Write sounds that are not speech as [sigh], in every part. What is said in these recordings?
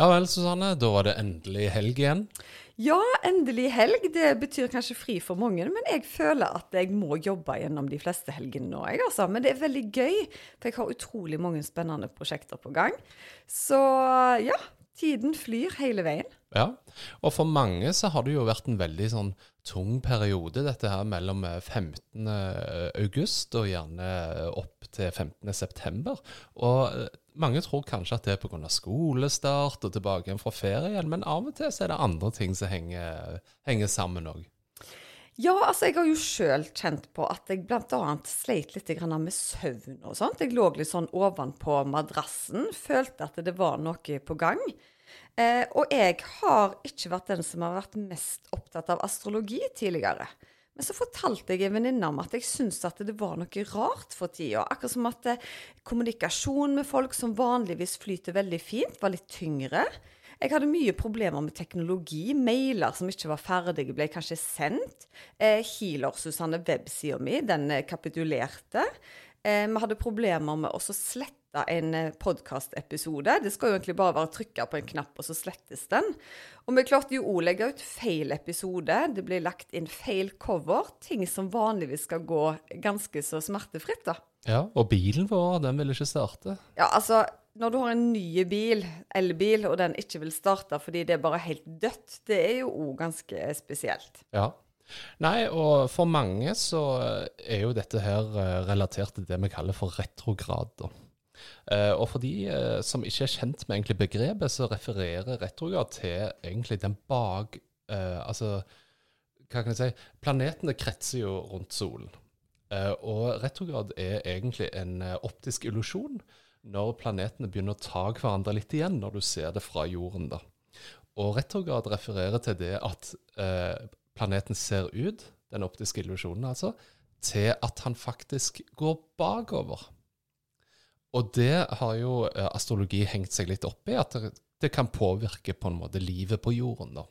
Ja vel, Susanne. Da var det endelig helg igjen. Ja, endelig helg. Det betyr kanskje fri for mange, men jeg føler at jeg må jobbe gjennom de fleste helgene nå. Jeg, altså. Men det er veldig gøy, for jeg har utrolig mange spennende prosjekter på gang. Så ja, tiden flyr hele veien. Ja, og for mange så har det jo vært en veldig sånn tung periode, dette her mellom 15. august og gjerne opp til 15. september. Og mange tror kanskje at det er pga. skolestart og tilbake igjen fra ferie igjen, men av og til så er det andre ting som henger, henger sammen òg. Ja, altså jeg har jo sjøl kjent på at jeg bl.a. sleit litt med søvn og sånt. Jeg lå litt sånn ovenpå madrassen, følte at det var noe på gang. Eh, og jeg har ikke vært den som har vært mest opptatt av astrologi tidligere. Men så fortalte jeg en venninne om at jeg syntes at det var noe rart for tida. Akkurat som at eh, kommunikasjon med folk som vanligvis flyter veldig fint, var litt tyngre. Jeg hadde mye problemer med teknologi. Mailer som ikke var ferdige, ble kanskje sendt. Eh, Healer Susanne, websida mi, den kapitulerte. Eh, vi hadde problemer med å slette en eh, podkastepisode. Det skal jo egentlig bare være trykka på en knapp, og så slettes den. Og vi klarte jo å legge ut feil episode. Det blir lagt inn feil cover. Ting som vanligvis skal gå ganske så smertefritt, da. Ja, og bilen vår, den vil ikke starte. Ja, altså når du har en ny bil, elbil, og den ikke vil starte fordi det er bare helt dødt, det er jo òg ganske spesielt. Ja. Nei, og for mange så er jo dette her eh, relatert til det vi kaller for retrograd. Uh, og for de uh, som ikke er kjent med egentlig begrepet, så refererer retrograd til egentlig den bak uh, Altså, hva kan jeg si Planetene kretser jo rundt solen. og retrograd er egentlig en optisk illusjon når planetene begynner å ta hverandre litt igjen, når du ser det fra jorden. da. Og retrograd refererer til det at planeten ser ut, den optiske illusjonen altså, til at han faktisk går bakover. Og det har jo eh, astrologi hengt seg litt opp i, at det, kan påvirke på en måte livet på jorden. da.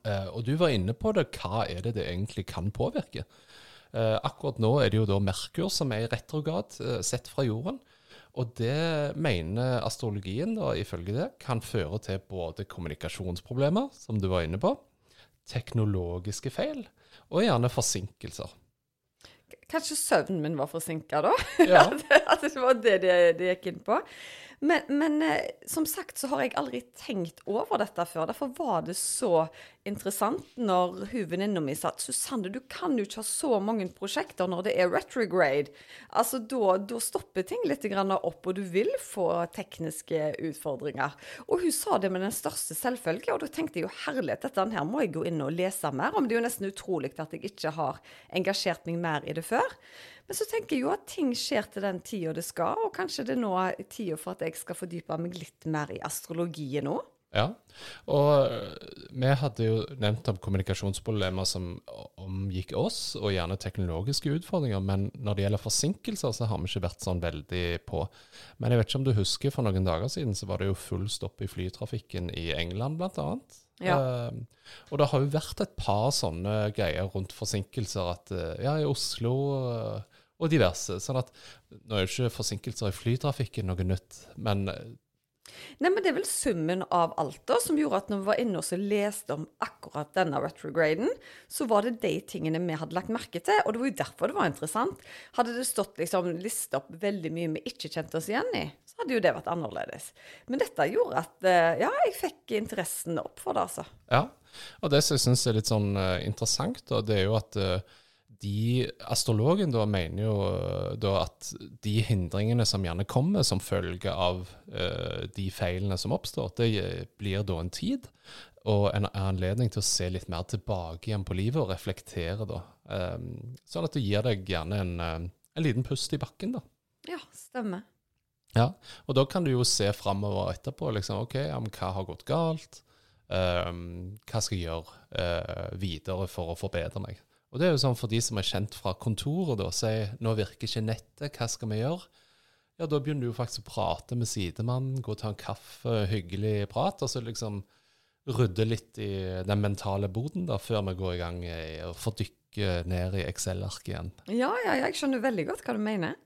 Eh, og du var inne på det, hva er det det egentlig kan påvirke? Eh, akkurat nå er det jo da Merkur som er i retrograd, sett fra jorden. Og det mener astrologien, da, ifølge det, kan føre til både kommunikasjonsproblemer, som du var inne på, teknologiske feil, og gjerne forsinkelser. Kanskje søvnen min var forsinka da? Ja. [laughs] at det var det det gikk inn på. Men, men, eh, som sagt så har jeg aldri tenkt over dette før. Derfor var det så interessant når hun venninna mi sa at Susanne, du kan jo ikke ha så mange prosjekter når det er retrograde. Altså, da, da stopper ting litt opp, og du vil få tekniske utfordringer. Og hun sa det med den største selvfølge, og da tenkte jeg jo herlighet, dette her må jeg gå inn og lese mer om. Det er jo nesten utrolig at jeg ikke har engasjert meg mer i det før. Men så tenker jeg jo at ting skjer til den tida det skal, og kanskje det nå er tida for at jeg skal fordype meg litt mer i astrologien nå. Ja, og eh, vi hadde jo nevnt om kommunikasjonsproblemer som omgikk oss, og gjerne teknologiske utfordringer. Men når det gjelder forsinkelser, så har vi ikke vært sånn veldig på. Men jeg vet ikke om du husker, for noen dager siden så var det jo full stopp i flytrafikken i England, bl.a. Ja. Uh, og det har jo vært et par sånne greier rundt forsinkelser. At uh, ja, i Oslo uh, og diverse. Sånn at nå er jo ikke forsinkelser i flytrafikken noe nytt, men eh, Nei, men Det er vel summen av alt da, som gjorde at når vi var inne og leste om akkurat denne retrograden, så var det de tingene vi hadde lagt merke til. Og det var jo derfor det var interessant. Hadde det stått liksom lista opp veldig mye vi ikke kjente oss igjen i, så hadde jo det vært annerledes. Men dette gjorde at eh, ja, jeg fikk interessen opp for det, altså. Ja, og det som jeg syns er litt sånn uh, interessant, da, det er jo at uh, de, Astrologen da mener jo eh, da at de hindringene som gjerne kommer som følge av uh, de feilene som oppstår, det blir da en tid og en anledning til å se litt mer tilbake igjen på livet og reflektere. da. Um, sånn at det gir deg gjerne en, en liten pust i bakken. da. Ja, stemmer. Ja, og da kan du jo se framover etterpå. liksom, ok, ja, Hva har gått galt? Um, hva skal jeg gjøre uh, videre for å forbedre meg? Og det er jo sånn For de som er kjent fra kontoret, da, sier nå virker ikke nettet, hva skal vi gjøre? Ja, Da begynner du jo faktisk å prate med sidemannen, gå og ta en kaffe, hyggelig prat, og så liksom rydde litt i den mentale boden da, før vi går i gang og får dykke ned i Excel-arket igjen. Ja, ja, jeg skjønner veldig godt hva du mener.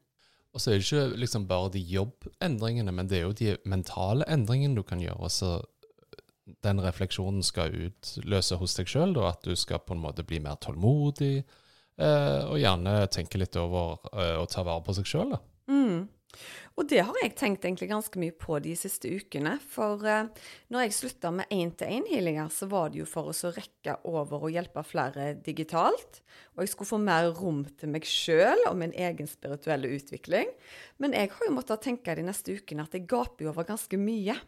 Og så er det ikke liksom bare de jobbendringene, men det er jo de mentale endringene du kan gjøre. Så den refleksjonen skal utløse hos deg sjøl, at du skal på en måte bli mer tålmodig, eh, og gjerne tenke litt over eh, å ta vare på seg sjøl. Mm. Og det har jeg tenkt egentlig ganske mye på de siste ukene. For eh, når jeg slutta med én-til-én-healinger, så var det jo for oss å rekke over og hjelpe flere digitalt. Og jeg skulle få mer rom til meg sjøl og min egen spirituelle utvikling. Men jeg har jo måttet tenke de neste ukene at jeg gaper jo over ganske mye.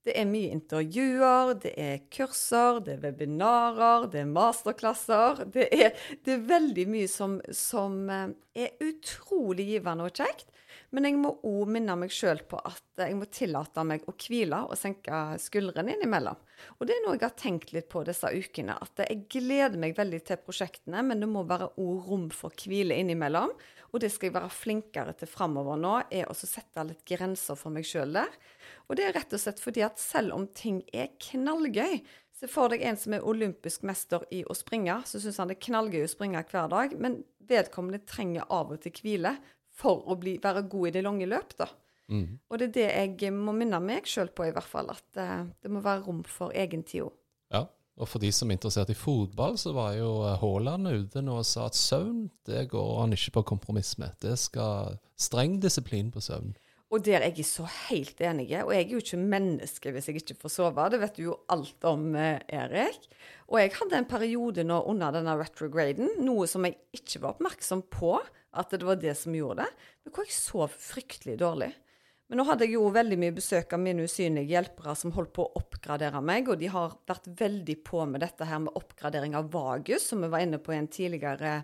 Det er mye intervjuer, det er kurser, det er webinarer, det er masterklasser. Det er, det er veldig mye som, som, eh, er utrolig givende og kjekt. Men jeg må òg minne meg sjøl på at jeg må tillate meg å hvile og senke skuldrene innimellom. Og det er noe jeg har tenkt litt på disse ukene. At jeg gleder meg veldig til prosjektene, men det må være òg rom for hvile innimellom. Og det skal jeg være flinkere til framover nå, er å sette litt grenser for meg sjøl der. Og det er rett og slett fordi at selv om ting er knallgøy, Se for deg en som er olympisk mester i å springe. Så syns han det er knallgøy å springe hver dag, men vedkommende trenger av og til hvile for å bli, være god i det lange løp. da. Mm. Og det er det jeg må minne meg sjøl på, i hvert fall. At uh, det må være rom for egen tid òg. Ja, og for de som er interessert i fotball, så var jo Haaland ute nå og sa at søvn det går han ikke på kompromiss med. Det skal streng disiplin på søvn. Og der er jeg så helt enig. Og jeg er jo ikke menneske hvis jeg ikke får sove. Det vet du jo alt om, eh, Erik. Og jeg hadde en periode nå under denne retrograden, noe som jeg ikke var oppmerksom på at det var det som gjorde det, men hvor jeg sov fryktelig dårlig. Men nå hadde jeg jo veldig mye besøk av mine usynlige hjelpere som holdt på å oppgradere meg, og de har vært veldig på med dette her med oppgradering av vagus, som vi var inne på i en tidligere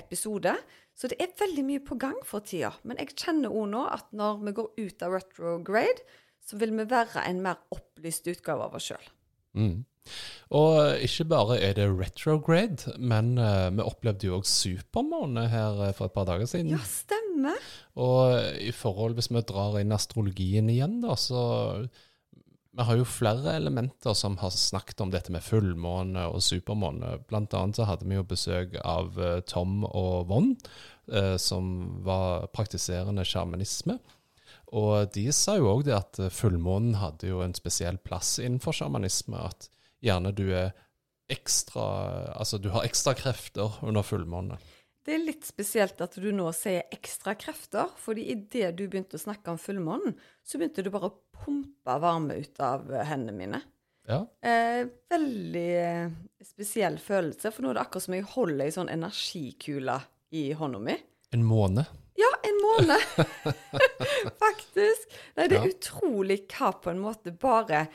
episode. Så det er veldig mye på gang for tida. Men jeg kjenner òg nå at når vi går ut av retrograde, så vil vi være en mer opplyst utgave av oss sjøl. Mm. Og ikke bare er det retrograde, men uh, vi opplevde jo òg supermåne her uh, for et par dager siden. Ja, stemmer. Og i forhold, hvis vi drar inn astrologien igjen, da, så vi har jo flere elementer som har snakket om dette med fullmåne og supermåne. Blant annet så hadde vi jo besøk av uh, Tom og Von, som var praktiserende sjamanisme. Og de sa jo òg det at fullmånen hadde jo en spesiell plass innenfor sjamanisme. At gjerne du er ekstra Altså du har ekstra krefter under fullmåne. Det er litt spesielt at du nå sier ekstra krefter, fordi idet du begynte å snakke om fullmånen, så begynte du bare å pumpe varme ut av hendene mine. Ja. Eh, veldig eh, spesiell følelse, for nå er det akkurat som jeg holder ei sånn energikule i hånda mi. En måne? Ja, en måne. [laughs] [laughs] Faktisk. Nei, det er ja. utrolig hva på en måte bare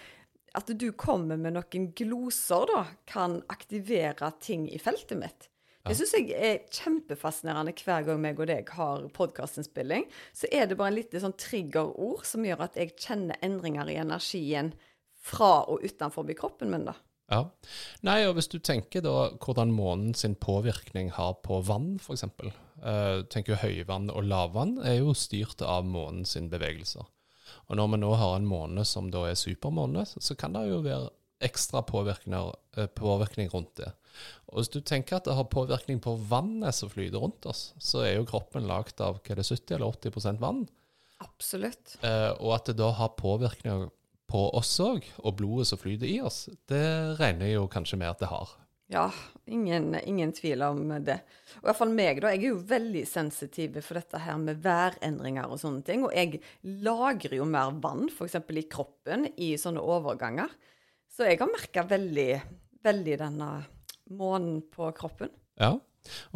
at du kommer med noen gloser, da, kan aktivere ting i feltet mitt. Det syns jeg er kjempefascinerende hver gang meg og deg har podkastinnspilling. Så er det bare en lite sånn triggerord som gjør at jeg kjenner endringer i energien fra og utenfor kroppen min, da. Ja. Nei, og hvis du tenker da hvordan månen sin påvirkning har på vann, f.eks. Uh, tenker Høyvann og lavvann er jo styrt av månen sin bevegelser. Og når vi nå har en måned som da er supermåned, så kan det jo være ekstra eh, påvirkning rundt det. Og hvis du tenker at det har påvirkning på vannet som flyter rundt oss, så er jo kroppen lagd av hva er det, 70 eller 80 vann. Absolutt. Eh, og at det da har påvirkning på oss òg, og blodet som flyter i oss, det regner jeg jo kanskje med at det har. Ja, ingen, ingen, tvil om det. Og i hvert fall meg, da. Jeg er jo veldig sensitiv for dette her med værendringer og sånne ting. Og jeg lagrer jo mer vann, f.eks. i kroppen, i sånne overganger. Så jeg har merka veldig, veldig denne månen på kroppen. Ja.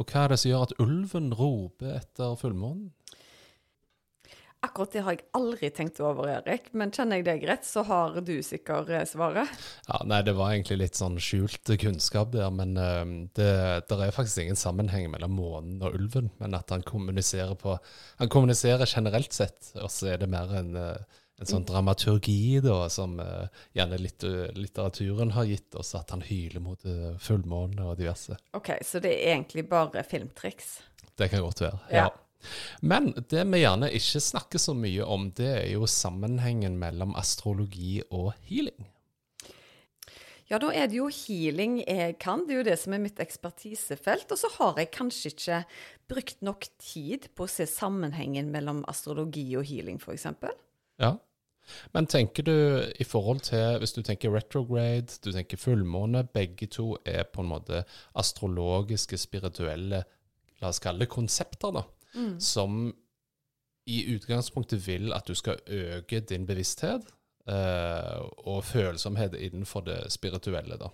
Og hva er det som gjør at ulven roper etter fullmånen? Akkurat det har jeg aldri tenkt over, Erik. Men kjenner jeg deg rett, så har du sikkert eh, svaret. Ja, Nei, det var egentlig litt sånn skjult kunnskap der. Men uh, det, det, er faktisk ingen sammenheng mellom månen og ulven. Men at han kommuniserer på Han kommuniserer generelt sett, og så er det mer en, uh, en sånn dramaturgi da, som uh, gjerne litt, litteraturen har gitt oss, at han hyler mot fullmåne og diverse. Ok, Så det er egentlig bare filmtriks? Det kan godt være, ja. ja. Men det vi gjerne ikke snakker så mye om, det er jo sammenhengen mellom astrologi og healing. Ja, da er det jo healing jeg kan. Det er jo det som er mitt ekspertisefelt. Og så har jeg kanskje ikke brukt nok tid på å se sammenhengen mellom astrologi og healing, f.eks. Ja. Men tenker du i forhold til, hvis du tenker retrograde, du tenker fullmåne, begge to er på en måte astrologiske, spirituelle, la oss kalle det konsepter, da mm. som i utgangspunktet vil at du skal øke din bevissthet uh, og følsomhet innenfor det spirituelle. da.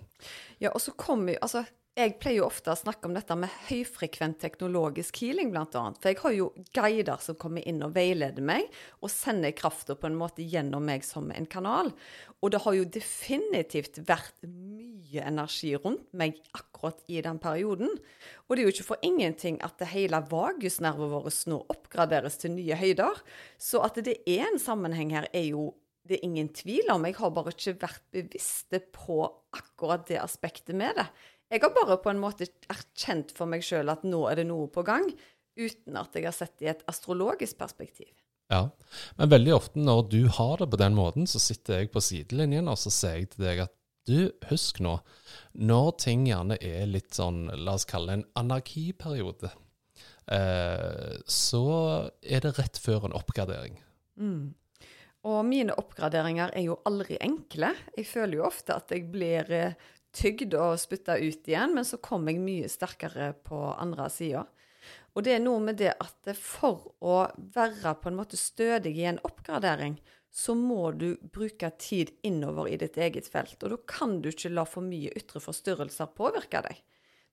Ja, og så kommer jo, altså jeg pleier jo ofte å snakke om dette med høyfrekvent teknologisk healing, bl.a. For jeg har jo guider som kommer inn og veileder meg, og sender krafta på en måte gjennom meg som en kanal. Og det har jo definitivt vært mye energi rundt meg akkurat i den perioden. Og det er jo ikke for ingenting at det hele vagusnervet vårt nå oppgraderes til nye høyder. Så at det er en sammenheng her, er jo det er ingen tvil om. Jeg har bare ikke vært bevisste på akkurat det aspektet med det. Jeg har bare på en måte erkjent for meg sjøl at nå er det noe på gang, uten at jeg har sett det i et astrologisk perspektiv. Ja, men veldig ofte når du har det på den måten, så sitter jeg på sidelinjen og så sier jeg til deg at du, husk nå, når ting gjerne er litt sånn, la oss kalle det en anarkiperiode, eh, så er det rett før en oppgradering. Mm. Og mine oppgraderinger er jo aldri enkle. Jeg føler jo ofte at jeg blir eh, tygd og spytta ut igjen, men så kom jeg mye sterkere på andre sida. Og det er noe med det at for å være på en måte stødig i en oppgradering, så må du bruke tid innover i ditt eget felt. Og da kan du ikke la for mye ytre forstyrrelser påvirke deg.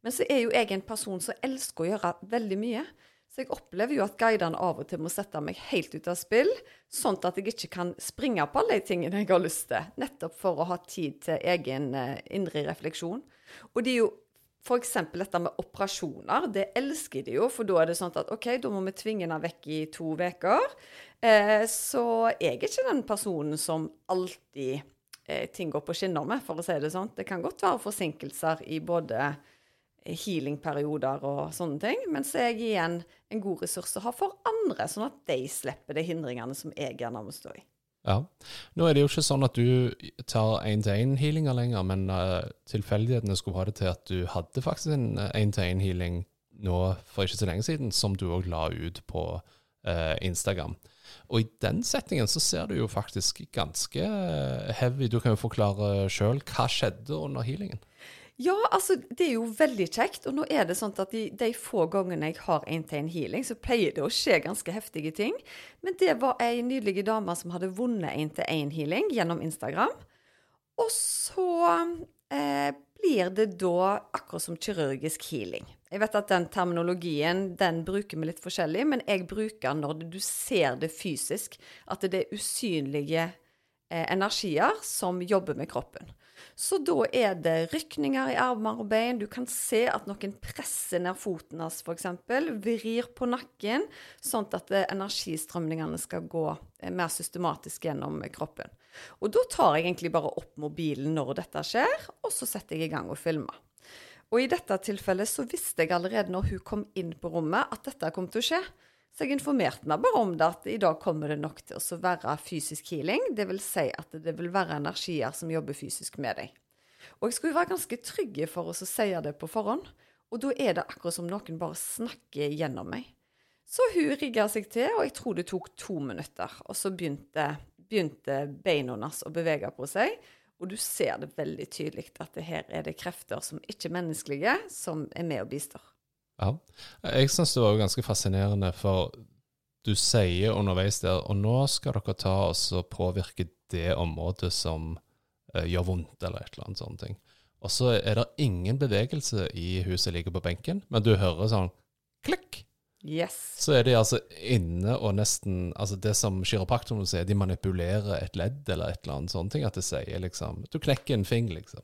Men så er jo jeg en person som elsker å gjøre veldig mye. Så jeg opplever jo at guidene av og til må sette meg helt ut av spill, sånn at jeg ikke kan springe på alle de tingene jeg har lyst til, nettopp for å ha tid til egen uh, indre refleksjon. Og det er jo f.eks. dette med operasjoner. Det elsker de jo, for da er det sånn at OK, da må vi tvinge henne vekk i to uker. Eh, så jeg er ikke den personen som alltid eh, ting går på skinner med, for å si det sånn. Det kan godt være forsinkelser i både healingperioder og sånne ting. Men så er jeg igjen en god ressurs å ha for andre, sånn at de slipper de hindringene som jeg gjerne må stå i. Ja. Nå er det jo ikke sånn at du tar én-til-én-healinger lenger, men uh, tilfeldighetene skulle ha det til at du hadde faktisk en én-til-én-healing nå for ikke så lenge siden, som du òg la ut på uh, Instagram. Og i den settingen så ser du jo faktisk ganske heavy. Du kan jo forklare sjøl hva skjedde under healingen. Ja, altså det er jo veldig kjekt. Og nå er det sånn at de, de få gangene jeg har én-til-én healing, så pleier det å skje ganske heftige ting. Men det var ei nydelig dame som hadde vunnet én-til-én healing gjennom Instagram. Og så eh, blir det da akkurat som kirurgisk healing. Jeg vet at den terminologien den bruker vi litt forskjellig, men jeg bruker når du ser det fysisk, at det er usynlige eh, energier som jobber med kroppen. Så da er det rykninger i armer og bein. Du kan se at noen presser ned foten hans, f.eks. Vrir på nakken, sånn at energistrømningene skal gå eh, mer systematisk gjennom kroppen. Og da tar jeg egentlig bare opp mobilen når dette skjer, og så setter jeg i gang og filmer. Og i dette tilfellet så visste jeg allerede når hun kom inn på rommet, at dette kom til å skje. Så jeg informerte meg bare om det, at i dag kommer det nok til å være fysisk healing. Det vil si at det vil være energier som jobber fysisk med deg. Og jeg skulle være ganske trygg for å si det på forhånd. Og da er det akkurat som noen bare snakker gjennom meg. Så hun rigga seg til, og jeg tror det tok to minutter. Og så begynte, begynte beina hennes å bevege på seg. Og du ser det veldig tydelig at det her er det krefter som ikke er menneskelige, som er med og bistår. Ja. Jeg syns det var ganske fascinerende, for du sier underveis der Og nå skal dere ta oss og påvirke det området som uh, gjør vondt, eller et eller annet sånt. ting. Og så er det ingen bevegelse i huset ligger på benken, men du hører sånn klikk. Yes. så er de altså inne og nesten Altså det som kiropraktorene sier, de manipulerer et ledd eller et eller annet sånne ting. At det sier liksom Du knekker en fing, liksom.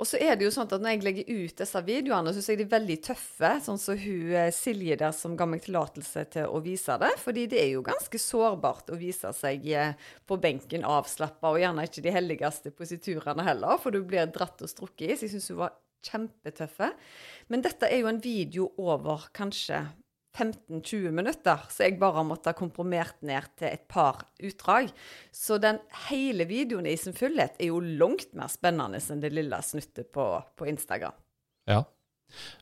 Og så er det jo sånn at når jeg legger ut disse videoene, syns jeg de er veldig tøffe. Sånn som hun eh, Silje der som ga meg tillatelse til å vise det. Fordi det er jo ganske sårbart å vise seg eh, på benken avslappa, og gjerne ikke de helligste positurene heller, for du blir dratt og strukket i. Så jeg syns hun var kjempetøffe. Men dette er jo en video over kanskje 15-20 minutter, så jeg bare måtte ha komprimert ned til et par utdrag. Så den hele videoen i sin fullhet er jo langt mer spennende enn det lille snuttet på, på Instagram. Ja.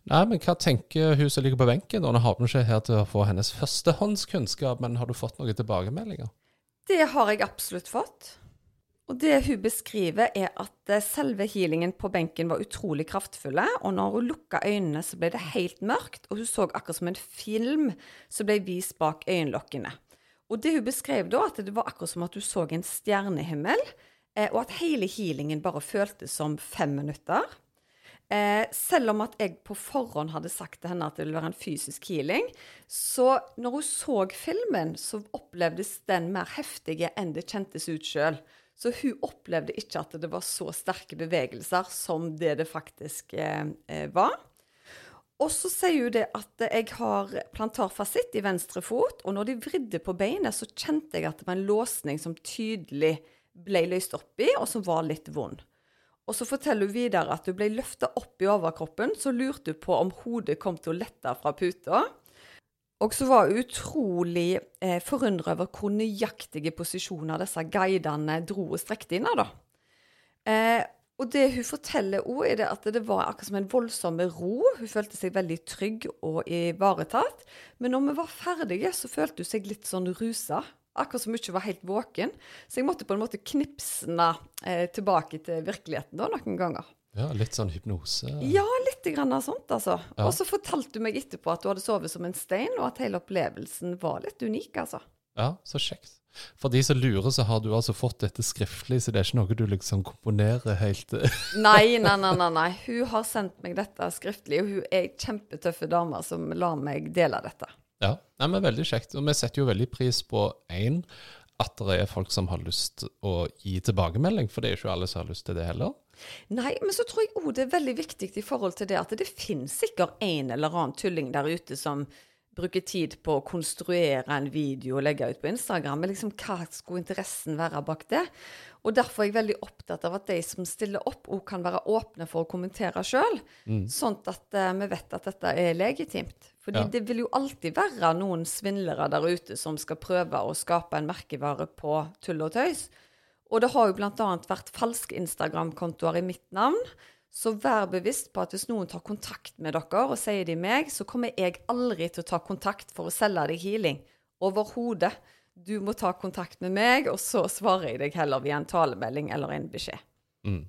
Nei, men hva tenker hun som ligger på benken? Nå har vi ikke her til å få hennes førstehåndskunnskap, men har du fått noen tilbakemeldinger? Det har jeg absolutt fått. Og det hun beskriver, er at eh, selve healingen på benken var utrolig kraftfulle, og når hun lukka øynene, så ble det helt mørkt, og hun så akkurat som en film som ble vist bak øyenlokkene. Og det hun beskrev da, at det var akkurat som at hun så en stjernehimmel, eh, og at hele healingen bare føltes som fem minutter. Eh, selv om at jeg på forhånd hadde sagt til henne at det ville være en fysisk healing, så når hun så filmen, så opplevdes den mer heftige enn det kjentes ut sjøl. Så hun opplevde ikke at det var så sterke bevegelser som det det faktisk eh, eh var. Og så sier hun det at jeg har plantarfasitt i venstre fot, og når de vridde på beinet, så kjente jeg at det var en låsning som tydelig ble løst opp i, og som var litt vond. Og så forteller hun videre at hun ble løfta opp i overkroppen, så lurte hun på om hodet kom til å lette fra puta. Og så var hun utrolig eh, forundra over hvor nøyaktige posisjoner disse guidene dro og strekte inn av. da. Eh, og det hun forteller òg, er det at det var akkurat som en voldsom ro. Hun følte seg veldig trygg og ivaretatt. Men når vi var ferdige, så følte hun seg litt sånn rusa. Akkurat som hun ikke var helt våken. Så jeg måtte på en måte knipsne eh, tilbake til virkeligheten da, noen ganger. Ja, Litt sånn hypnose? Ja, litt grann av sånt, altså. Ja. Og så fortalte du meg etterpå at du hadde sovet som en stein, og at hele opplevelsen var litt unik, altså. Ja, så kjekt. For de som lurer, så har du altså fått dette skriftlig, så det er ikke noe du liksom komponerer helt [laughs] Nei, nei, nei, nei, nei. Hun har sendt meg dette skriftlig, og hun er ei kjempetøffe dame som lar meg dele dette. Ja, Nei, men veldig kjekt. Og vi setter jo veldig pris på én, at det er folk som har lyst å gi tilbakemelding, for det er ikke alle som har lyst til det heller. Nei, men så tror jeg òg det er veldig viktig i forhold til det at det finnes sikkert en eller annen tulling der ute som bruker tid på å konstruere en video og legge ut på Instagram. Men liksom, hva skulle interessen være bak det? Og derfor er jeg veldig opptatt av at de som stiller opp, òg kan være åpne for å kommentere sjøl. Mm. Sånn at uh, vi vet at dette er legitimt. Fordi Ja. det vil jo alltid være noen svindlere der ute som skal prøve å skape en merkevare på tull og tøys. Og det har jo bl.a. vært falske Instagram-kontoer i mitt navn. Så vær bevisst på at hvis noen tar kontakt med dere og sier de meg, så kommer jeg aldri til å ta kontakt for å selge deg healing. Overhodet. Du må ta kontakt med meg, og så svarer jeg deg heller via en talemelding eller en beskjed. Mm.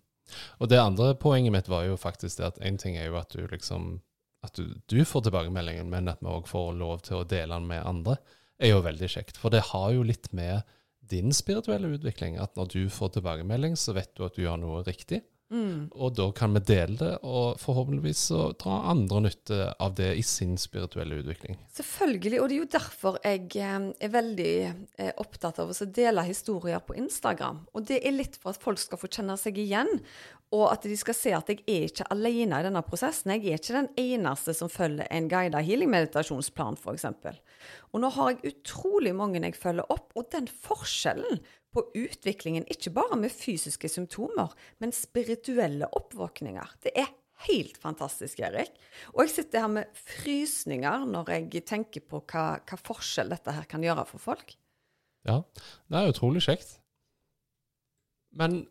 Og det andre poenget mitt var jo faktisk det at én ting er jo at du liksom At du, du får tilbakemeldingen, men at vi òg får lov til å dele den med andre, er jo veldig kjekt. For det har jo litt med din spirituelle utvikling at når du får tilbakemelding, så vet du at du gjør noe riktig. Og da kan vi dele det, og forhåpentligvis så dra andre nytte av det i sin spirituelle utvikling. Selvfølgelig, og det er jo derfor jeg eh, er veldig eh, opptatt av å dele historier på Instagram. Og det er litt for at folk skal få kjenne seg igjen, og at de skal se at jeg er ikke alene i denne prosessen. Jeg er ikke den eneste som følger en guidet healing-meditasjonsplan, f.eks. Og nå har jeg utrolig mange jeg følger opp, og den forskjellen på utviklingen, ikke bare med fysiske symptomer, men spirituelle oppvåkninger, det er helt fantastisk, Erik. Og jeg sitter her med frysninger når jeg tenker på hva, hva forskjell dette her kan gjøre for folk. Ja, det er utrolig kjekt. Men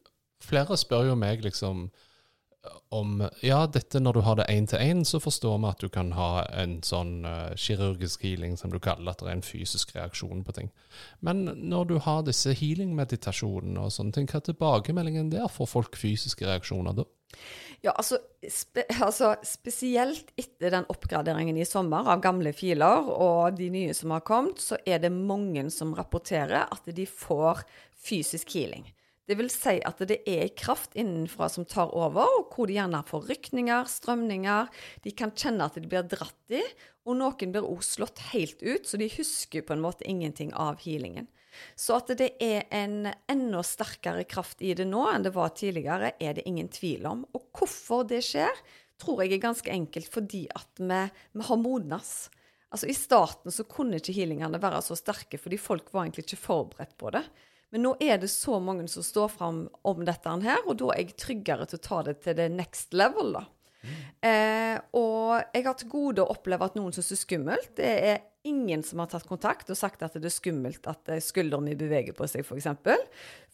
flere spør jo meg liksom om Ja, dette når du har det én til én, så forstår vi at du kan ha en sånn uh, kirurgisk healing, som du kaller at det er en fysisk reaksjon på ting. Men når du har disse healing-meditasjonene og sånne ting, hva er tilbakemeldingen der? Får folk fysiske reaksjoner da? Ja, altså, spe, altså spesielt etter den oppgraderingen i sommer av gamle filer og de nye som har kommet, så er det mange som rapporterer at de får fysisk healing. Det vil si at det er kraft innenfra som tar over, og hvor de gjerne får rykninger, strømninger. De kan kjenne at de blir dratt i, og noen blir også slått helt ut, så de husker på en måte ingenting av healingen. Så at det er en enda sterkere kraft i det nå enn det var tidligere, er det ingen tvil om. Og hvorfor det skjer, tror jeg er ganske enkelt fordi at vi, vi har modnes. Altså I starten så kunne ikke healingene være så sterke, fordi folk var egentlig ikke forberedt på det. Men nå er det så mange som står fram om dette her, og da er jeg tryggere til å ta det til det next level, da. Mm. Eh, og jeg har til gode å oppleve at noen syns det er skummelt. Det er ingen som har tatt kontakt og sagt at det er skummelt at eh, skulderen min beveger på seg, f.eks. For eksempel.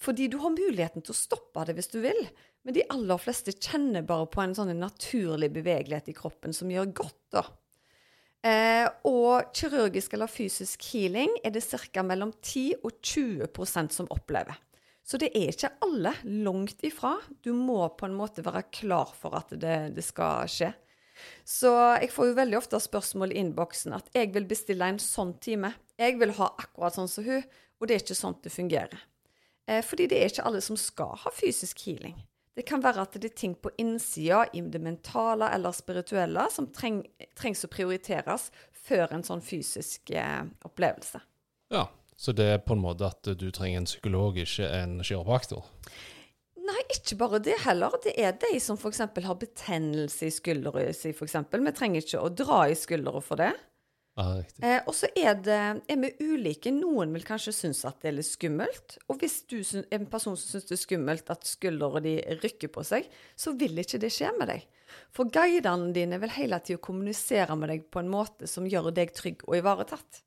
Fordi du har muligheten til å stoppe det hvis du vil. Men de aller fleste kjenner bare på en sånn naturlig bevegelighet i kroppen som gjør godt, da. Eh, og kirurgisk eller fysisk healing er det ca. mellom 10 og 20% som opplever. Så det er ikke alle langt ifra. Du må på en måte være klar for at det, det skal skje. Så jeg får jo veldig ofte spørsmål i innboksen at jeg vil bestille en sånn time. Jeg vil ha akkurat sånn som hun, og det er ikke sånn det fungerer. Eh, fordi det er ikke alle som skal ha fysisk healing. Det kan være at det er ting på innsida, i det mentale eller spirituelle, som treng, trengs å prioriteres før en sånn fysisk eh, opplevelse. Ja, så det er på en måte at du trenger en psykolog, ikke en kiropraktor? Nei, ikke bare det heller. Det er de som f.eks. har betennelse i skuldra si, f.eks. Vi trenger ikke å dra i skuldra for det. Ja, eh, og så er, det, er vi ulike. Noen vil kanskje synes at det er litt skummelt. Og hvis du er en person som syns det er skummelt at skuldrene de rykker på seg, så vil ikke det skje med deg. For guidene dine vil hele tida kommunisere med deg på en måte som gjør deg trygg og ivaretatt.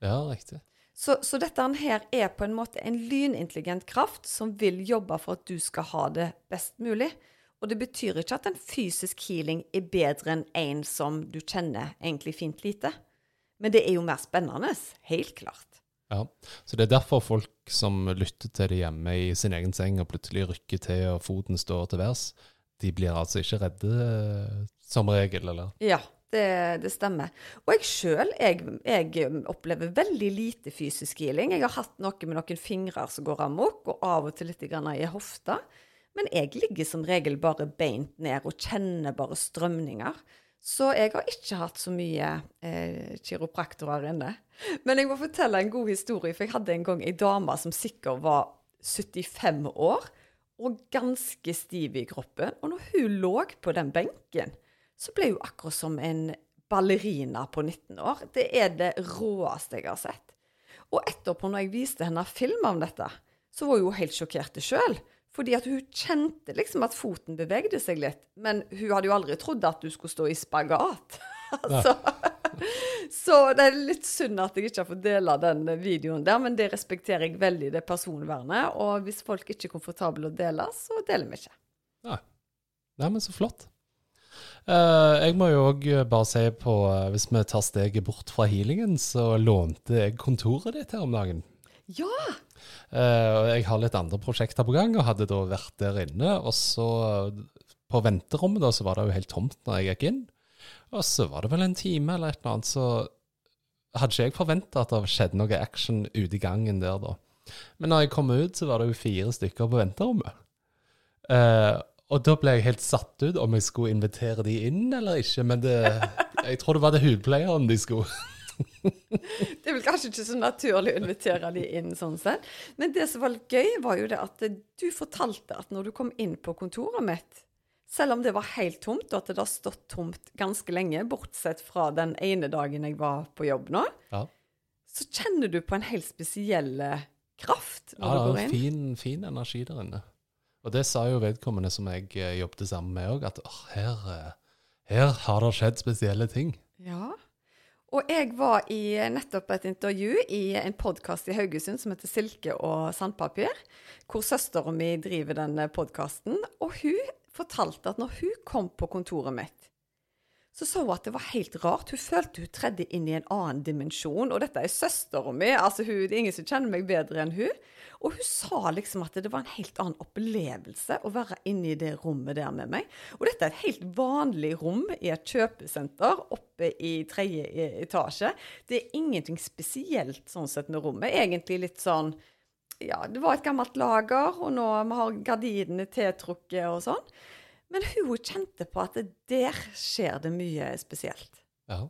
Ja, riktig. Så, så, dette her er på en måte en lynintelligent kraft som vil jobbe for at du skal ha det best mulig. Og det betyr ikke at en fysisk healing er bedre enn en som du kjenner egentlig fint lite. Men det er jo mer spennende. Helt klart. Ja, Så det er derfor folk som lytter til det hjemme i sin egen seng og plutselig rykker til og foten står til værs, de blir altså ikke redde eh, som regel, eller? Ja, det, det stemmer. Og jeg sjøl, jeg, jeg, opplever veldig lite fysisk healing. Jeg har hatt noe med noen fingre som går amok, og av og til litt i hofta. Men jeg ligger som regel bare beint ned og kjenner bare strømninger. Så jeg har ikke hatt så mye eh, kiropraktorer inne. Men jeg må fortelle en god historie, for jeg hadde en gang ei dame som sikkert var 75 år og ganske stiv i kroppen. Og når hun lå på den benken, så ble hun akkurat som en ballerina på 19 år. Det er det råeste jeg har sett. Og etterpå, når jeg viste henne film om dette, så var hun helt sjokkert sjøl. Fordi at hun kjente liksom at foten bevegde seg litt. Men hun hadde jo aldri trodd at du skulle stå i spagat. [laughs] altså. Så det er litt synd at jeg ikke har fått dele den videoen der, men det respekterer jeg veldig, det personvernet. Og hvis folk ikke er komfortable å dele, så deler vi ikke. Nei. Nei, men så flott. Uh, jeg må jo òg bare si på uh, Hvis vi tar steget bort fra healingen, så lånte jeg kontoret ditt her om dagen. Ja! Uh, jeg har litt andre prosjekter på gang, og hadde da vært der inne. Og så, på venterommet, da, så var det jo helt tomt når jeg gikk inn. Og så var det vel en time eller et eller annet, så hadde ikke jeg forventa at det skjedde noe action ute i gangen der, da. Men når jeg kom ut, så var det jo fire stykker på venterommet. Eh, og da ble jeg helt satt ut om jeg skulle invitere de inn eller ikke. Men det, jeg tror det var det hudpleieren de skulle. Det er vel kanskje ikke så naturlig å invitere de inn sånn sett. Men det som var litt gøy, var jo det at du fortalte at når du kom inn på kontoret mitt, selv om det var helt tomt, og at det har stått tomt ganske lenge, bortsett fra den ene dagen jeg var på jobb nå, ja. så kjenner du på en helt spesiell kraft når ja, du går inn. Ja, fin, fin energi der inne. Og det sa jo vedkommende som jeg eh, jobbet sammen med òg, at her, eh, her har det skjedd spesielle ting. Ja. Og jeg var i nettopp et intervju i en podkast i Haugesund som heter 'Silke og sandpapir', hvor søstera mi driver denne podkasten. Og hun fortalte at når hun kom på kontoret mitt, så sa hun at det var helt rart. Hun følte hun tredde inn i en annen dimensjon. Og dette er søstera mi, altså hun, det er ingen som kjenner meg bedre enn hun. Og hun sa liksom at det var en helt annen opplevelse å være inne i det rommet der med meg. Og dette er et helt vanlig rom i et kjøpesenter oppe i tredje e- etasje. Det er ingenting spesielt sånn sett med rommet. Egentlig litt sånn ja, det var et gammelt lager, og nå vi har gardinene tiltrukket og sånn. Men hun kjente på at der skjer det mye spesielt. Ja.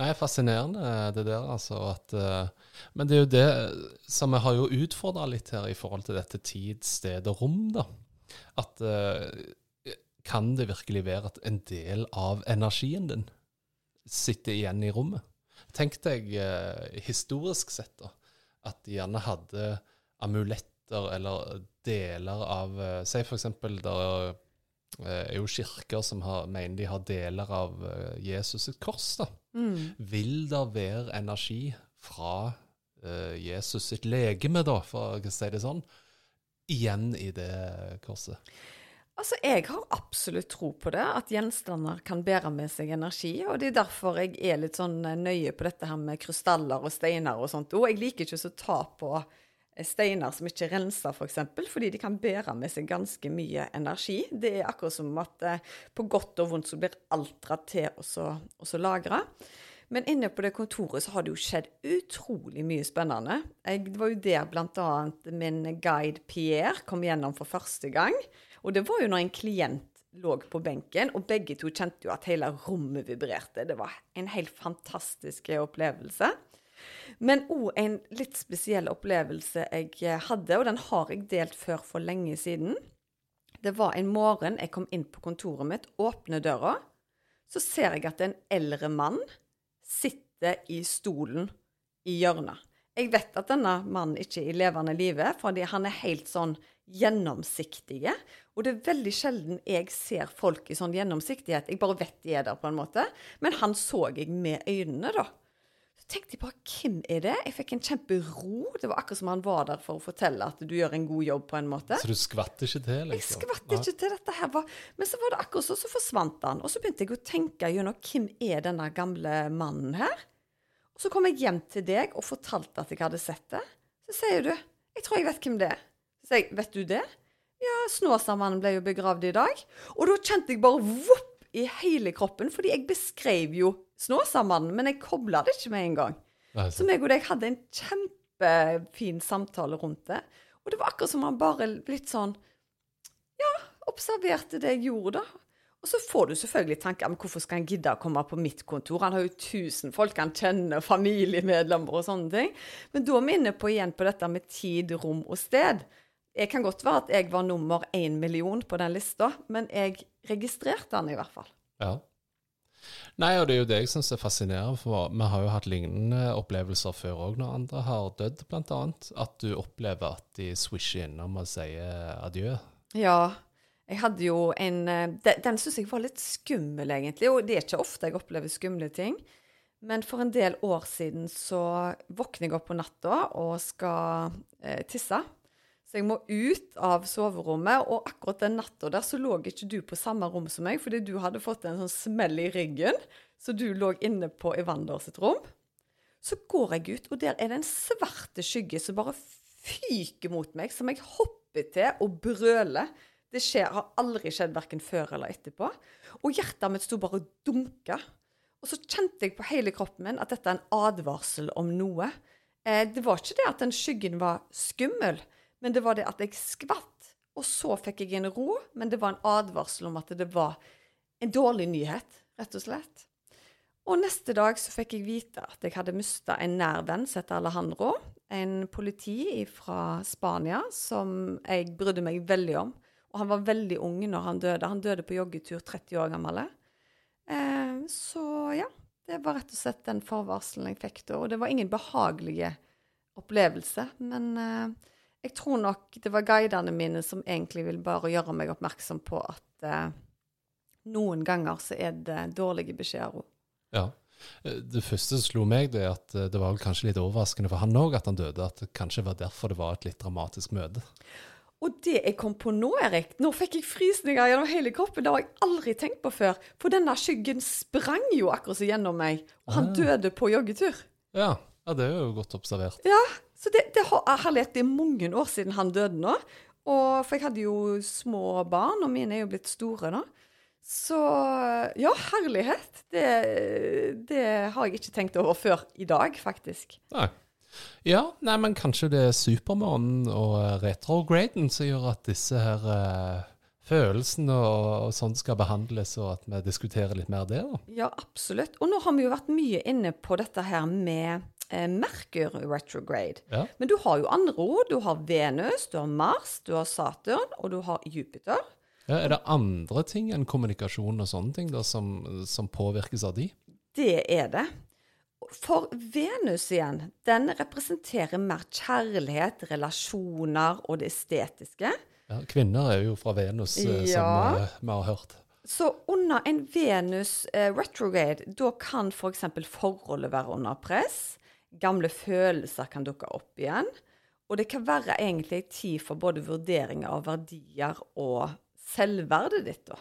Nei, fascinerende det der, altså. At, uh, men det er jo det som vi har jo utfordra litt her i forhold til dette tid, sted og rom, da. At uh, kan det virkelig være at en del av energien din sitter igjen i rommet? Tenk deg uh, historisk sett, da. At de gjerne hadde amuletter eller deler av Si for eksempel der er jo kirker som har, mener de har deler av Jesus sitt kors. da. Mm. Vil det være energi fra uh, Jesus sitt legeme, da, for å si det sånn, igjen i det korset? Altså, Jeg har absolutt tro på det, at gjenstander kan bære med seg energi. og Det er derfor jeg er litt sånn nøye på dette her med krystaller og steiner og sånt. Og jeg liker ikke å ta på steiner som ikke renser, f.eks., for eksempel, fordi de kan bære med seg ganske mye energi. Det er akkurat som at eh, på godt og vondt så blir alt dratt til og så lagra. Men inne på det kontoret så har det jo skjedd utrolig mye spennende. Jeg, det var jo der bl.a. min guide Pierre kom gjennom for første gang. Og det var jo når en klient lå på benken, og begge to kjente jo at hele rommet vibrerte. Det var en helt fantastisk opplevelse. Men òg en litt spesiell opplevelse jeg eh, hadde, og den har jeg delt før for lenge siden. Det var en morgen jeg kom inn på kontoret mitt, åpner døra. Så ser jeg at en eldre mann sitter i stolen i hjørnet. Jeg vet at denne mannen ikke er i levende live, fordi han er helt sånn gjennomsiktige. Og det er veldig sjelden jeg ser folk i sånn gjennomsiktighet. Jeg bare vet de er der, på en måte. Men han så jeg med øynene, da tenkte jeg bare hvem er det? Jeg fikk en kjempero. Det var akkurat som han var der for å fortelle at du gjør en god jobb, på en måte. Så du skvatt ikke til? liksom? Jeg skvatt ikke til dette her. Var. Men så var det akkurat sånn, så forsvant han. Og så begynte jeg å tenke gjennom hvem er denne gamle mannen her? Og så kom jeg hjem til deg og fortalte at jeg hadde sett det. Så sier du jeg tror jeg vet hvem det er. Så sier jeg vet du det? Ja, Snåsamannen ble jo begravd i dag. Og da kjente jeg bare vopp i hele kroppen, fordi jeg beskrev jo Snåsamannen, men jeg kobla det ikke med en gang. Så meg og deg hadde en kjempefin samtale rundt det. Og det var akkurat som han bare litt sånn Ja, observerte det jeg gjorde, da. Og så får du selvfølgelig tanker om hvorfor skal han gidde å komme på mitt kontor? Han har jo tusen folk han kjenner, familiemedlemmer og sånne ting. Men da er vi inne på igjen på dette med tid, rom og sted. Jeg kan godt være at jeg var nummer én million på den lista, men jeg registrerte han i hvert fall. Ja. Nei, og det er jo det jeg syns er fascinerende, for vi har jo hatt lignende opplevelser før òg, når andre har dødd, annet. At du opplever at de swisher innom og sier adjø. Ja. Jeg hadde jo en Den, den syns jeg var litt skummel, egentlig. Og det er ikke ofte jeg opplever skumle ting. Men for en del år siden så våkner jeg opp på natta og skal eh, tisse. Så jeg må ut av soverommet, og akkurat den natta der så lå ikke du på samme rom som meg, fordi du hadde fått en sånn smell i ryggen, så du lå inne på Evander sitt rom. Så går jeg ut, og der er det en svarte skygge som bare fyker mot meg, som jeg hopper til og brøler. Det skjer, har aldri skjedd verken før eller etterpå. Og hjertet mitt sto bare og dunka. Og så kjente jeg på hele kroppen min at dette er en advarsel om noe. Eh, det var ikke det at den skyggen var skummel, men det var det at jeg skvatt. Og så fikk jeg en ro, men det var en advarsel om at det var en dårlig nyhet, rett og slett. Og neste dag så fikk jeg vite at jeg hadde mista en nær venn som heter Alejandro. En politi fra Spania som jeg brydde meg veldig om. Og han var veldig ung når han døde. Han døde på joggetur 30 år gammel. Eh, så ja, det var rett og slett den forvarselen jeg fikk da. Og det var ingen behagelige opplevelse, men eh, jeg tror nok det var guidene mine som egentlig vil bare gjøre meg oppmerksom på at eh, noen ganger så er det dårlige beskjeder òg. Ja. Eh, det første som slo meg, det er at eh, det var kanskje litt overraskende for han òg at han døde. At det kanskje var derfor det var et litt dramatisk møte. Og det jeg kom på nå, Erik, nå fikk jeg frysninger gjennom hele kroppen. Det har jeg aldri tenkt på før. For denne skyggen sprang jo akkurat så gjennom meg. Og han ah. døde på joggetur. Ja. ja, det er jo godt observert. Ja, så det, det har, herlighet, det er mange år siden han døde nå. Og, for jeg hadde jo små barn, og mine er jo blitt store nå. Så ja, herlighet. Det, det har jeg ikke tenkt over før i dag, faktisk. Nei. Ja, nei, men kanskje det er supermånen og retrograden som gjør at disse her uh, følelsene og, og sånn skal behandles, og at vi diskuterer litt mer det, da. Ja, absolutt. Og nå har vi jo vært mye inne på dette her med Merkur retrograde. Ja. Men du har jo andre ord. Du har Venus, du har Mars, du har Saturn, og du har Jupiter. Ja, er det andre ting enn kommunikasjon og sånne ting da, som, som påvirkes av de? Det er det. For Venus igjen, den representerer mer kjærlighet, relasjoner og det estetiske. Ja, kvinner er jo fra Venus, eh, som eh, vi har hørt. Så under en Venus eh, retrograde, da kan f.eks. For forholdet være under press. Gamle følelser kan dukke opp igjen. Og det kan være egentlig en tid for både vurdering av verdier og selvverdet ditt. da.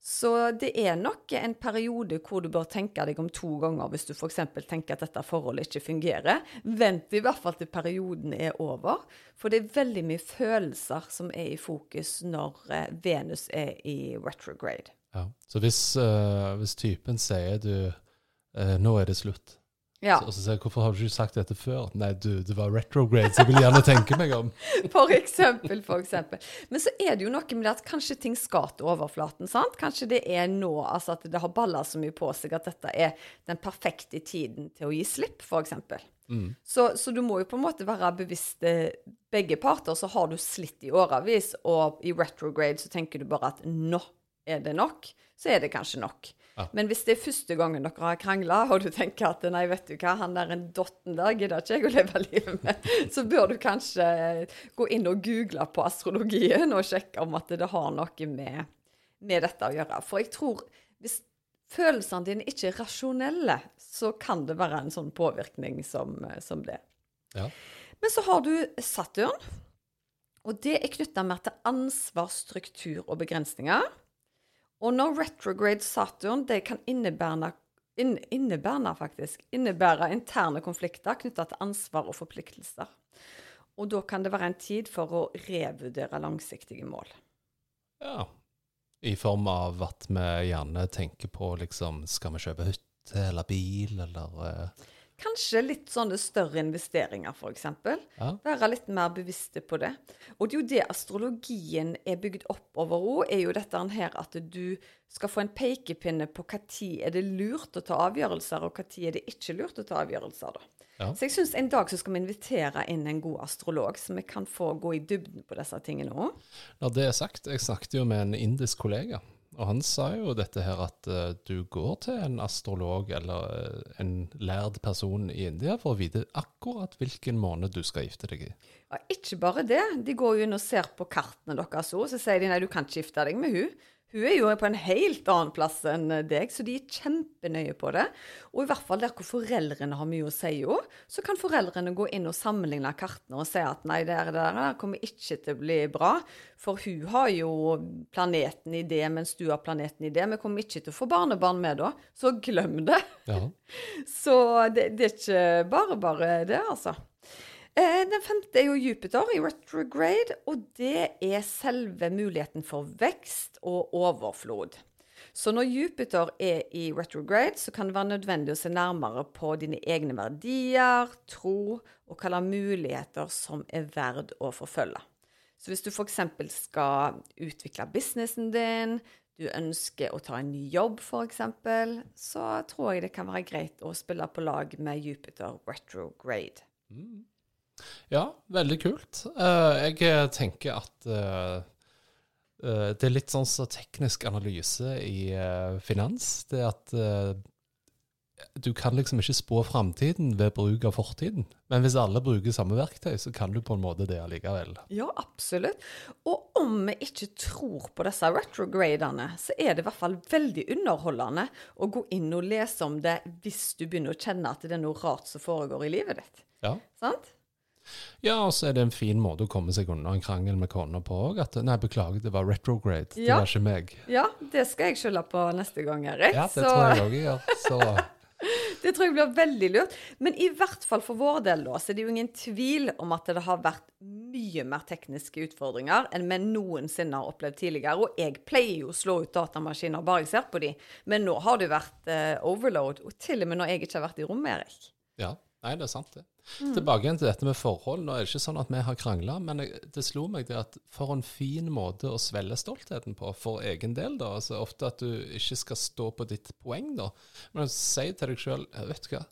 Så det er nok en periode hvor du bør tenke deg om to ganger hvis du f.eks. tenker at dette forholdet ikke fungerer. Vent i hvert fall til perioden er over. For det er veldig mye følelser som er i fokus når eh, Venus er i retrograde. Ja. Så hvis, uh, hvis typen sier du uh, 'nå er det slutt', Ja, så, og så sier jeg 'hvorfor har du ikke sagt dette før'? Nei, du, det var retrograde, så jeg vil gjerne tenke meg om. [laughs] for eksempel, for eksempel. Men så er det jo noe med det at kanskje ting skal til overflaten, sant? Kanskje det er nå, altså at det har balla så mye på seg at dette er den perfekte tiden til å gi slipp, eksempel. Mm. Så, så du må jo på en måte være bevisst eh, begge parter, så har du slitt i årevis, og i retrograde så tenker du bare at nå er det nok, så er det kanskje nok. Ja. Men hvis det er første gangen dere har krangla, og du tenker at nei, vet du hva, han der en dotten der gidder ikke jeg å leve livet med, [laughs] så bør du kanskje gå inn og google på astrologien og sjekke om at det har noe med, med dette å gjøre. For jeg tror hvis følelsene dine ikke er rasjonelle, så kan det være en sånn påvirkning som, som det. Ja. Men så har du Saturn, og det er knytta mer til ansvar, struktur og begrensninger. Og når retrograde Saturn det kan innebære, inn, innebære, faktisk, innebære interne konflikter knytta til ansvar og forpliktelser. Og da kan det være en tid for å revurdere langsiktige mål. Ja. I form av at vi gjerne tenker på liksom Skal vi kjøpe hytte eller bil, eller eh, Kanskje litt sånne større investeringer, f.eks. Ja. Være litt mer bevisste på det. Og det er jo det astrologien er bygd opp over òg, er jo dette her at du skal få en pekepinne på når er det lurt å ta avgjørelser, og når er det ikke lurt å ta avgjørelser. da. Ja. Så jeg syns en dag så skal vi invitere inn en god astrolog, så vi kan få gå i dybden på disse tingene òg. Når det er sagt, jeg snakket jo med en indisk kollega, og han sa jo dette her at uh, du går til en astrolog eller uh, en lærd person i India for å vite akkurat hvilken måned du skal gifte deg i. Ja, ikke bare det. De går jo inn og ser på kartene deres òg, så sier de nei, du kan ikke gifte deg med hun. Hun er jo på en helt annen plass enn deg, så de er kjempenøye på det. Og i hvert fall der hvor foreldrene har mye å si òg, så kan foreldrene gå inn og sammenligne kartene og si at nei, det der, det der kommer ikke til å bli bra. For hun har jo planeten i det, mens du har planeten i det. Vi kommer ikke til å få barnebarn med da, så glem det. Ja. [laughs] Så det, det er ikke bare bare det, altså. Eh, den femte er jo Jupiter i retrograde, og det er selve muligheten for vekst og overflod. Så når Jupiter er i retrograde, så kan det være nødvendig å se nærmere på dine egne verdier, tro og slags muligheter som er verd å forfølge. Så hvis du f.eks. skal utvikle businessen din, du ønsker å ta en ny jobb f.eks., så tror jeg det kan være greit å spille på lag med Jupiter retrograde. Ja, veldig kult. Eh, jeg tenker at eh, eh, det er litt sånn som teknisk analyse i eh, finans. Det at eh, du kan liksom ikke spå framtiden ved bruk av fortiden. Men hvis alle bruker samme verktøy, så kan du på en måte det allikevel. Ja, absolutt. Og om vi ikke tror på disse retrogradene, så er det i hvert fall veldig underholdende å gå inn og lese om det hvis du begynner å kjenne at det er noe rart som foregår i livet ditt. Ja. Sant? Ja, og så er det en fin måte å komme seg unna en krangel med kona på òg. At nei, beklager, det var retrograde. Det Ja. var ikke meg. Ja, det skal jeg skylde på neste gang, Erik. Ja, det Så- tror jeg òg jeg gjør. Så [laughs] Det tror jeg blir veldig lurt. Men i hvert fall for vår del da, så er det jo ingen tvil om at det har vært mye mer tekniske utfordringer enn vi noensinne har opplevd tidligere. Og jeg pleier jo å slå ut datamaskiner bare jeg ser på de, men nå har det vært eh, overload. Og til og med når jeg ikke har vært i rommet, Erik. ja. Nei, det er sant, det. Mm. Tilbake igjen til dette med forhold. Nå er det ikke sånn at vi har krangla, men det slo meg det at for en fin måte å svelge stoltheten på for egen del. da, altså Ofte at du ikke skal stå på ditt poeng, da. Men si til deg sjøl vet du hva,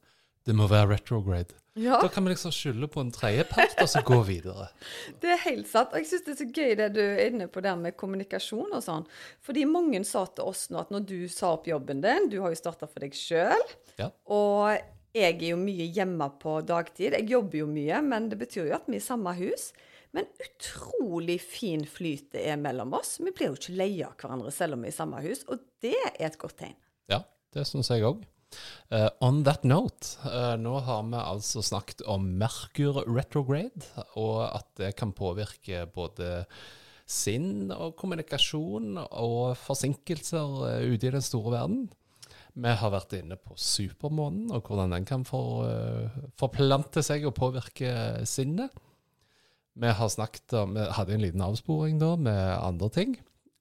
det må være retrograde. Ja. Da kan vi liksom skylde på en tredjepart, og så gå videre. [laughs] Det er helt sant. Og jeg syns det er så gøy det du er inne på der med kommunikasjon og sånn. Fordi mange sa til oss nå at når du sa opp jobben din, du har jo starta for deg sjøl, ja. og jeg er jo mye hjemme på dagtid. Jeg jobber jo mye, men det betyr jo at vi er i samme hus. Men utrolig fin flyt det er mellom oss. Vi blir jo ikke leie av hverandre selv om vi er i samme hus, og det er et godt tegn. Ja, det syns jeg òg. Uh, on that note, uh, nå har vi altså snakket om Merkur retrograde, og at det kan påvirke både sinn og kommunikasjon og forsinkelser uh, ute i den store verden. Vi har vært inne på supermånen og hvordan den kan for, forplante seg og påvirke sinnet. Vi har snakket om, vi hadde en liten avsporing da med andre ting.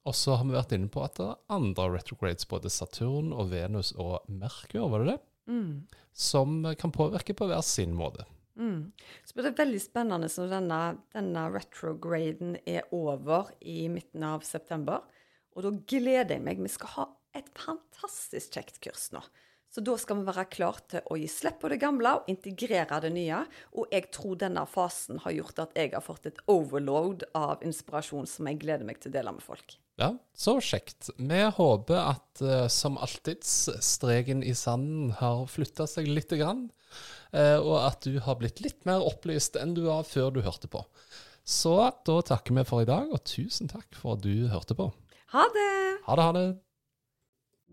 Og så har vi vært inne på at det er andre retrogrades, både Saturn og Venus og Merkur, var det det? Mm. Som kan påvirke på hver sin måte. Mm. Så det veldig spennende når denne, denne retrograden er over i midten av september. Og da gleder jeg meg. Vi skal ha et fantastisk kjekt kurs nå. Så da skal vi være klare til å gi slipp på det gamle og integrere det nye. Og jeg tror denne fasen har gjort at jeg har fått et overload av inspirasjon som jeg gleder meg til å dele med folk. Ja, så kjekt. Vi håper at uh, som alltid streken i sanden har flytta seg lite grann. Uh, og at du har blitt litt mer opplyst enn du var før du hørte på. Så da takker vi for i dag, og tusen takk for at du hørte på. Ha det. Ha det, ha det.